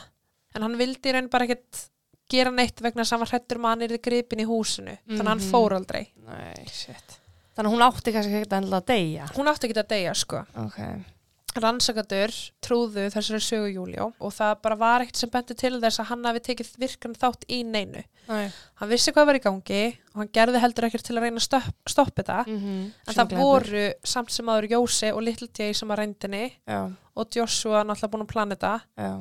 en hann vildi raun bara ekkert gera neitt vegna hrættur um að hann yrði gripin í húsinu þannig að hann Mhm. fór aldrei. Nei, shit. Þannig að hún átti kannski ekkert að deyja. Hún átti ekki að deyja sko. Ok. Rannsakadur trúðu þessari sögu Júljó og það bara var ekkert sem benti til þess að hann hafi tekið virkan þátt í neinu. Nei. Hann vissi hvað var í gangi og hann gerði heldur ekkert til að reyna að stopp, stoppa þetta Mm en það voru samt sem aður Jósi og Little J sem að reyndinni Já, og Joshua náttúrulega búin að plana þetta já,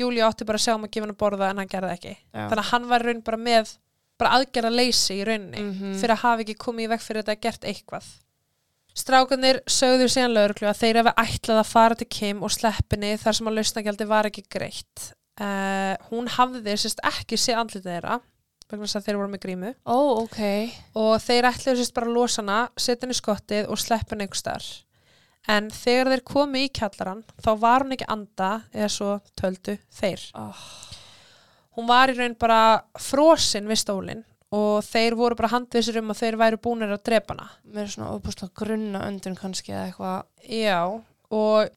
Júlíu átti bara að sjá um að gefa hann að borða en hann gerði ekki já. þannig að hann var raun bara með bara aðgerða leysi í rauninni Mhm. fyrir að hafa ekki komið í veg fyrir þetta að gert eitthvað Strákanir sögðu síðan lauruglu að þeir hafi ætlað að fara til Kim og sleppinni þar sem að lausnagjaldi var ekki greitt. Uh, hún hafði sérst ekki séð andlitið þeirra vegna þess að þeir voru með grímu. Ó, ok. og þeir ætluðu sérst bara að losa hana setja henni í skottið og sleppa henni einhver starf en þegar þeir komu í kjallaran þá var hún ekki anda eða svo töldu þeir. Oh. hún var í raun bara frosin við stólinn og þeir voru bara handvisir um að þeir væru búinir að drepa hana. Er svona óbúslega grunna öndun kannski eða eitthvað. já og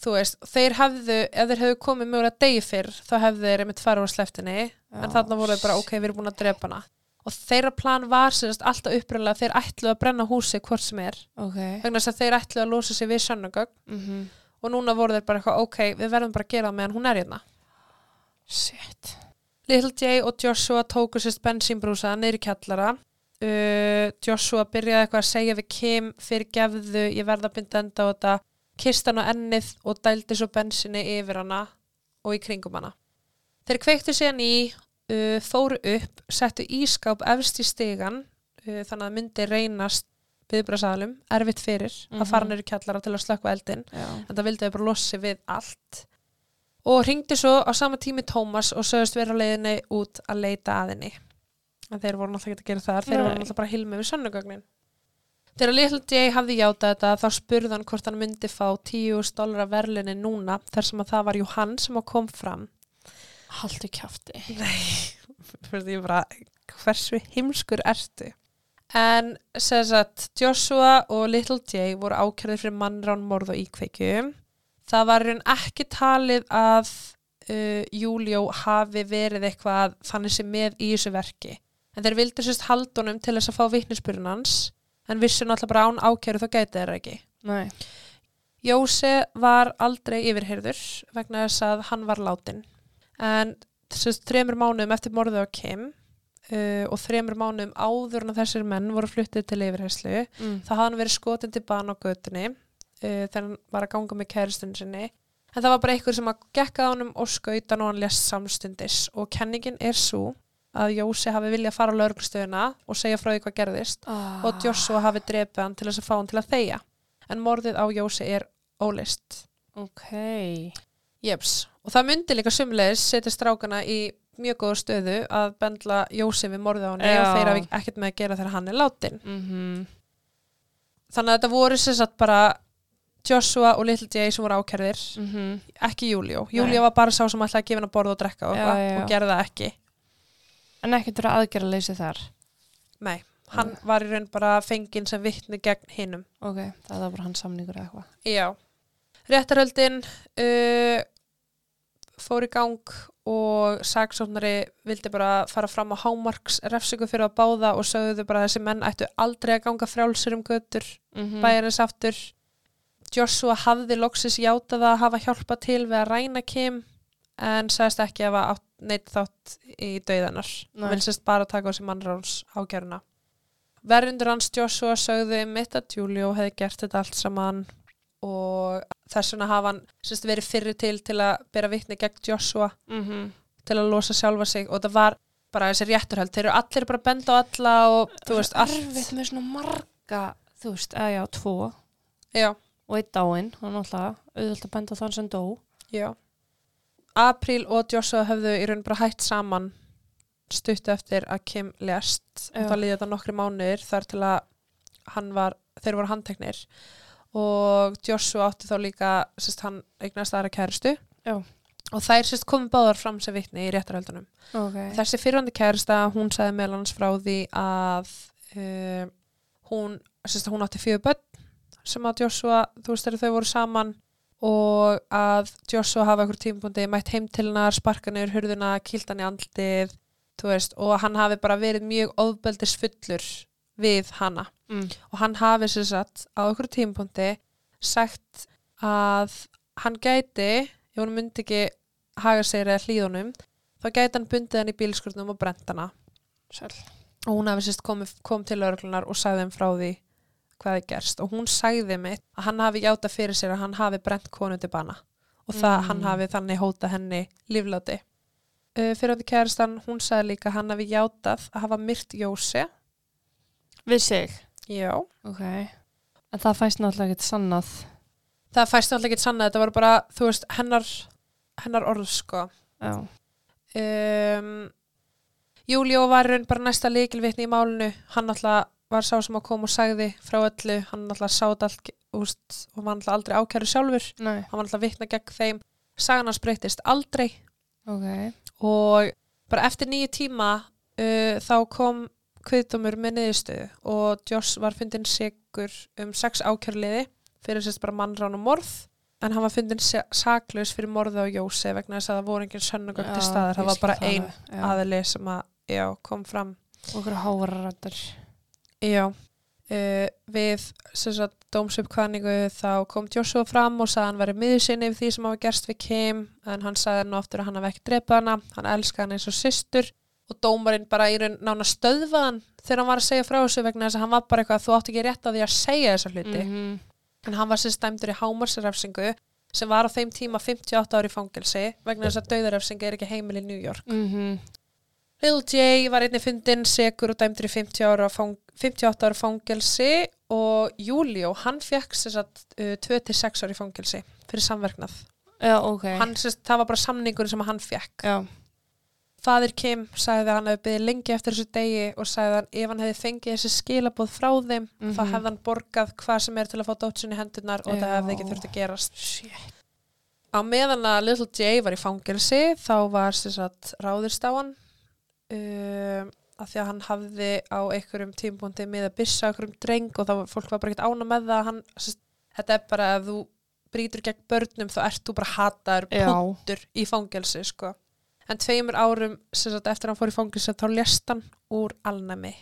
þú veist, þeir hefðu ef þeir hefðu komið mögulega degi fyrr þá hefðu þeir einmitt farið á sleftinni en Já, þarna voru þeir bara ok, við erum búin að drepa hana. Og þeirra plan var sérst alltaf upprænlega að þeir ætluðu að brenna húsi hvort sem er. Ok. vegna þess að þeir ætluðu að losa sig við sönnugögg Mm og núna voru þeir bara ok, við verðum bara að gera það meðan hún er hérna. Shit. Little J og Joshua tóku sérst bensínbrúsa í kjallara. Uh, Joshua byrjaði eitthvað að segja við Kim fyrir gefðu, ég verða að binda enda á þetta. Kist hann á ennið og dældi svo bensinni yfir hana og í kringum hana. Þeir kveiktu síðan í uh, fóru upp, settu ískáp efst í stigan uh, þannig að myndi reynast viðbrasalum, erfitt fyrir að fara Mhm. í kjallara til að slökka eldin Já. en það vildi þau bara losa sig við allt og ringdi svo á sama tími Tómas og sögust vera á leiðinni út að leita að henni. En þeir voru náttúrulega ekki að gera það þeir Nei. voru náttúrulega bara hilmi við sönnugögnin. Þegar Little J hafði játað þetta þá spurði hann hvort hann myndi fá 10 dólar af verðlinni núna þar sem að það var jú hann sem að kom fram. Kjafti. fyrir ég bara hversu heimskur ertu? En sem sagt Joshua og Little J voru ákjörðir fyrir mannrán morð og íkveikju það var raun ekki talið að uh, Júlió hafi verið eitthvað þannig sem með í þessu verki en þeir vildu sérst haldunum til þess að fá vitnisbyrjun hans en vissu náttúrulega bara án ákjörðu þá gæti þeirra ekki Nei. Jóse var aldrei yfirheyrður vegna þess að hann var látin en að þremur mánuðum eftir morðið á Kim uh, og þremur mánum áður en þessir menn voru fluttið til yfirherslu Mm. þá hafði hann verið skotin til bana á götunni uh, þegar hann var að ganga með kæristun sinni. En það var bara einhver sem að gekka á honum og skauta og hann lest samstundis. Og kenningin er svo að Jósi hafi viljað fara á lauruglustöðuna og segja frá því hvað gerðist. Ah. og Joshua hafi drepið hann til þess að fá hann til að þegja. En morðið á Jósi er ólist Ok. Jeps, og það myndi líka sumleis setja strákana í mjög góða stöðu að bendla Jósi við morðið á hann Já. og þeir hafi ekkert með að gera þegar hann er látin Mm þannig að þetta voru sem sagt bara Joshua og Little J sem voru ákærðir -hmm. ekki Júlió. Júlió var bara sá sem ætlaði að gefa hann að borða og drekka og, Já, eitthvað já, já. og gerði það ekki En ekkert verið aðgerra leysi þar. Nei, hann var í raun bara fenginn sem vittni gegn hinnum Ok, það var bara hans samningur eða eitthvað. Já, réttarhöldin uh, fór í gang og saksóknari vildi bara fara fram á hámarks refsingu fyrir að báða og sögðu bara þessi menn ættu aldrei að ganga frjálsir um götur Mm bæjarins aftur Joshua hafði loksis játað að hafa hjálpa til við að ræna Kim en sagðist ekki að hafa neitt þátt í dauðanar og vilsist bara taka á sig mannráns ágjöruna Verundur hans Joshua sögðu mitt að Julio hefði gert þetta allt saman og þess vegna hafa hann sérst, verið fyrir til til að bera vitni gegn Joshua -hmm. til að losa sjálfa sig og það var bara þessi rétturhald, þeir eru allir bara að benda á alla og þú veist allt. Erfitt með svona marga, þú veist, eða já, tvo. Já, og einn dáinn, hann alltaf auðvitað að benda þann sem dó. Já. April og Joshua höfðu í raun bara hætt saman stuttu eftir að Kim lest og það líði þetta nokkri mánuðir þar til að hann var, þeir voru handteknir og Joshua átti þá líka sérst, hann eignast aðra kæristu Já. og þær sérst komið báðar fram sem vitni í réttarhöldunum Ok. þessi fyrirvandi kærista, hún sagði meðal hans frá því að uh, hún, sérst, hún átti fjögur börn sem að Joshua, þú veist þegar þau voru saman og að Joshua hafa einhver tímabundi mætt heim til hennar, sparka niður hurðuna, kýlt hann í andlið þú veist, og hann hafi bara verið mjög ofbeldisfullur við hana Mm. og hann hafi sér satt á einhverju tímapunkti sagt að hann gæti, ef hún myndi ekki haga sér eða hlýðunum þá gæti hann bundið hann í bílskurnum og brent hana Sæl. og hún hafi sérst kom til örglunar og sagði þeim frá því hvað er gerst og hún sagði mitt að hann hafi játa fyrir sér að hann hafi brent konu til bana og það Mm. hann hafi þannig hóta henni lífláti uh, fyrir átti kæristan hún sagði líka að hann hafi játað að hafa myrt Jósi Við sig. já Ok. En það fæst náttúrulega ekkert sannað. það fæst náttúrulega ekki sanna þetta var bara, þú veist, hennar hennar orð sko Já. um, Júlió var í raun bara næsta líkilvitni í málinu hann náttúrulega var sá sem að koma og sagði frá öllu, hann náttúrulega sátt allt úst, og var náttúrulega aldrei ákæru sjálfur Nei. hann var náttúrulega vitna gegn þeim sagan hans breytist aldrei Ok. og bara eftir nýju tíma uh, þá kom kviðdómur með niðurstöðu og Josh var fundin sigur um sex ákjörliði fyrir sérst bara mannrán og morð en hann var fundin sa- saklaus fyrir morði á Jósi vegna þess að það voru engin sönnugögn til staðar, það var bara ein að... aðili sem að, já, kom fram okkur hávarættar. Já. Uh, við sem sagt dómsuppkvæningu þá kom Joshua fram og sagði að hann væri miðursinni yfir því sem hafa gerst við Kim en hann sagði nú aftur að hann hafi ekki drepað hana. Hann elskaði hann eins og systur og dómarinn bara í raun nána stöðvað hann þegar hann var að segja frá þessu vegna þess að hann var bara eitthvað þú átt ekki rétt á því að segja þessa hluti. -hmm. en hann var sem stæmdur í hámarsrefsingu sem var á þeim tíma 58 ári fangelsi vegna þess að dauðarefsingu er ekki heimil í New York. Mm -hmm. Lil J var einnig fundin segur og dæmdur í 50 ára fang, 58 ára fangelsi og Júlió, hann fekk uh, 2-6 ára fangelsi fyrir samverknað. Já, ok. Hann, sérst, það var bara samningur sem hann fekk. Já. Fadir Kim sagði að hann hefði byggðið lengi eftir þessu degi og sagði að ef hann hefði fengið þessi skilabóð frá þeim Mhm. þá hefði hann borgað hvað sem er til að fá dótsinni hendunar og það Já. hefði ekki þurft að gerast. Shit. Á meðan að Little J var í fangelsi þá var sér satt ráðist á hann um, af því að hann hafði á einhverjum tímpúndi með að byssa einhverjum dreng og þá fólk var bara ekkert ána með það að hann, sérst, þetta er bara ef þú brýtur gegn börnum þá ert þú bara hataður punktur í fangelsi sko. en tveimur árum satt eftir að hann fór í fangelsi þá lést hann úr alnæmi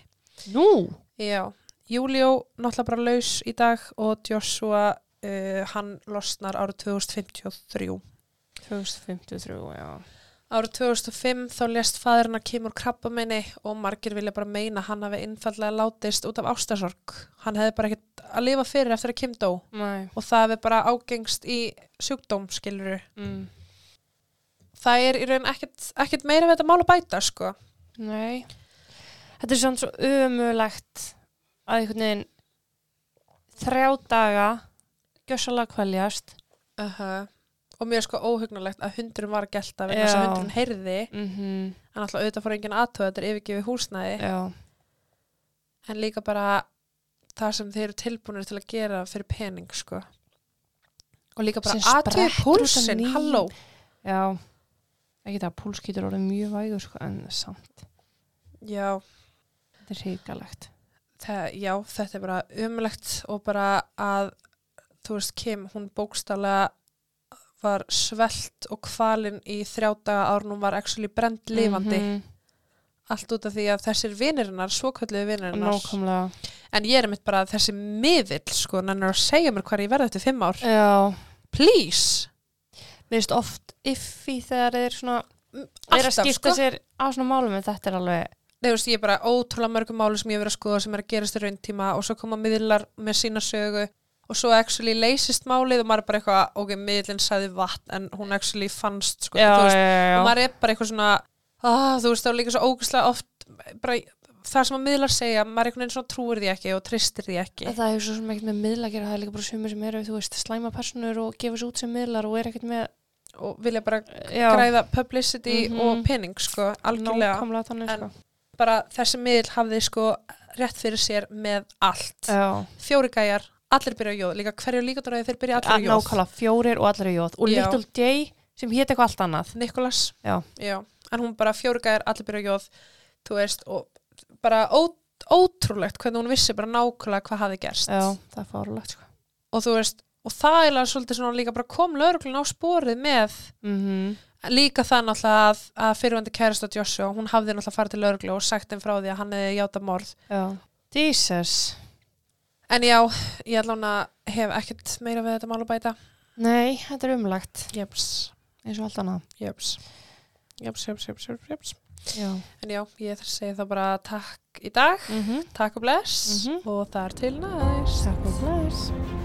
Nú? Já, Júlió náttúrulega bara laus í dag og Joshua uh, hann losnar árið 2053 2053, já. Árið 2005 þá lést fæðurinn að kemur krabba minni og margir vilja bara meina hann hafi innfallega látist út af ástasorg. Hann hefði bara ekkert að lifa fyrir eftir að Kim dó Nei. og það hefði bara ágengst í sjúkdóm, skiluru. Mm. Það er í raun ekkert, ekkert meira við þetta mál að bæta, sko. Nei. Þetta er svona svo umulegt að einhvern veginn þrjá daga gjössalega kvæljast. Og mér er sko óhugnulegt að hundurinn var að gelta vegna Já. hundurinn heyrði Mm -hmm. en alltaf auðvitað fór enginn aðtöða þetta er yfirgefið húsnæði Já. en líka bara það sem þeir eru tilbúinir til að gera fyrir pening sko og líka bara Sem af púlsinn, halló Já. Ekki það að púls getur orðið mjög vægur sko, en samt. já, Þetta er hrikalegt. það, já, þetta er bara umlegt og bara að þú veist Kim, hún bókstálega var svelt og kvalin í þrjá daga hún var actually brend lifandi Mhm. allt út af því að þessir vinirinnar, svokölluðu vinirinnar Nákvæmlega. en ég er mitt bara að þessi miðill sko, nennir að segja mér hvað ég verði eftir fimm ár Já. please Mér finnst oft iffi þegar þeir svona er að skipta sko. sér á svona málum en þetta er alveg Nei, veist, ég er bara ótrúlega mörgum máli sem ég hef verið að skoða sem er að gerast í rauntíma og svo koma miðlar með sína sögu og svo actually leysist málið og maður er bara eitthvað, ok, miðlinn sagði vatn en hún actually fannst, sko, já, þú veist, já, og já. maður er bara eitthvað svona, ah, þú veist, þá er líka svo ógæslega oft, bara það sem að miðlar segja, maður er einhvern veginn svona trúir því ekki og tristir því ekki. Það hefur svo sem ekkert með miðla að gera, það er líka bara sumir sem eru, þú veist, slæma personur og gefa sér út sem miðlar og er ekkert með og vilja bara já, græða publicity Mhm. og pening, sko, algjörlega. þannig, En- sko. Bara þessi miðl hafði, sko, rétt fyrir sér með allt. Já, Fjóri gæjar, allir byrja á jóð, líka hverju líkaður að þeir byrja allir á jóð. nákvæmlega fjórir og allir er jóð og Já. Little J sem hétt eitthvað allt annað. Nikolas Já. en hún bara fjóri gæjar, allir byrja á jóð þú veist, og bara ó, ótrúlegt hvernig hún vissi bara nákvæmlega hvað hafi gerst Já, það er fárulegt, sko. og þú veist, og það er svolítið svona líka bara kom lauruglun á sporið með Mm líka það náttúrulega að, að fyrirvændi kærasta Joshua, hún hafði náttúrulega farið til lauruglu og sagt þeim frá því að hann hefði játa morð Já. Jesus. En já, ég að hef ekkert meira við þetta mál að bæta Nei, þetta er umlegt, jeps, eins og allt annað. jeps, jeps, jeps, jeps, jeps Já. en já, ég þarf að segja þá bara takk í dag Mm Takk og bless Mhm. og þar til næst. Takk og bless.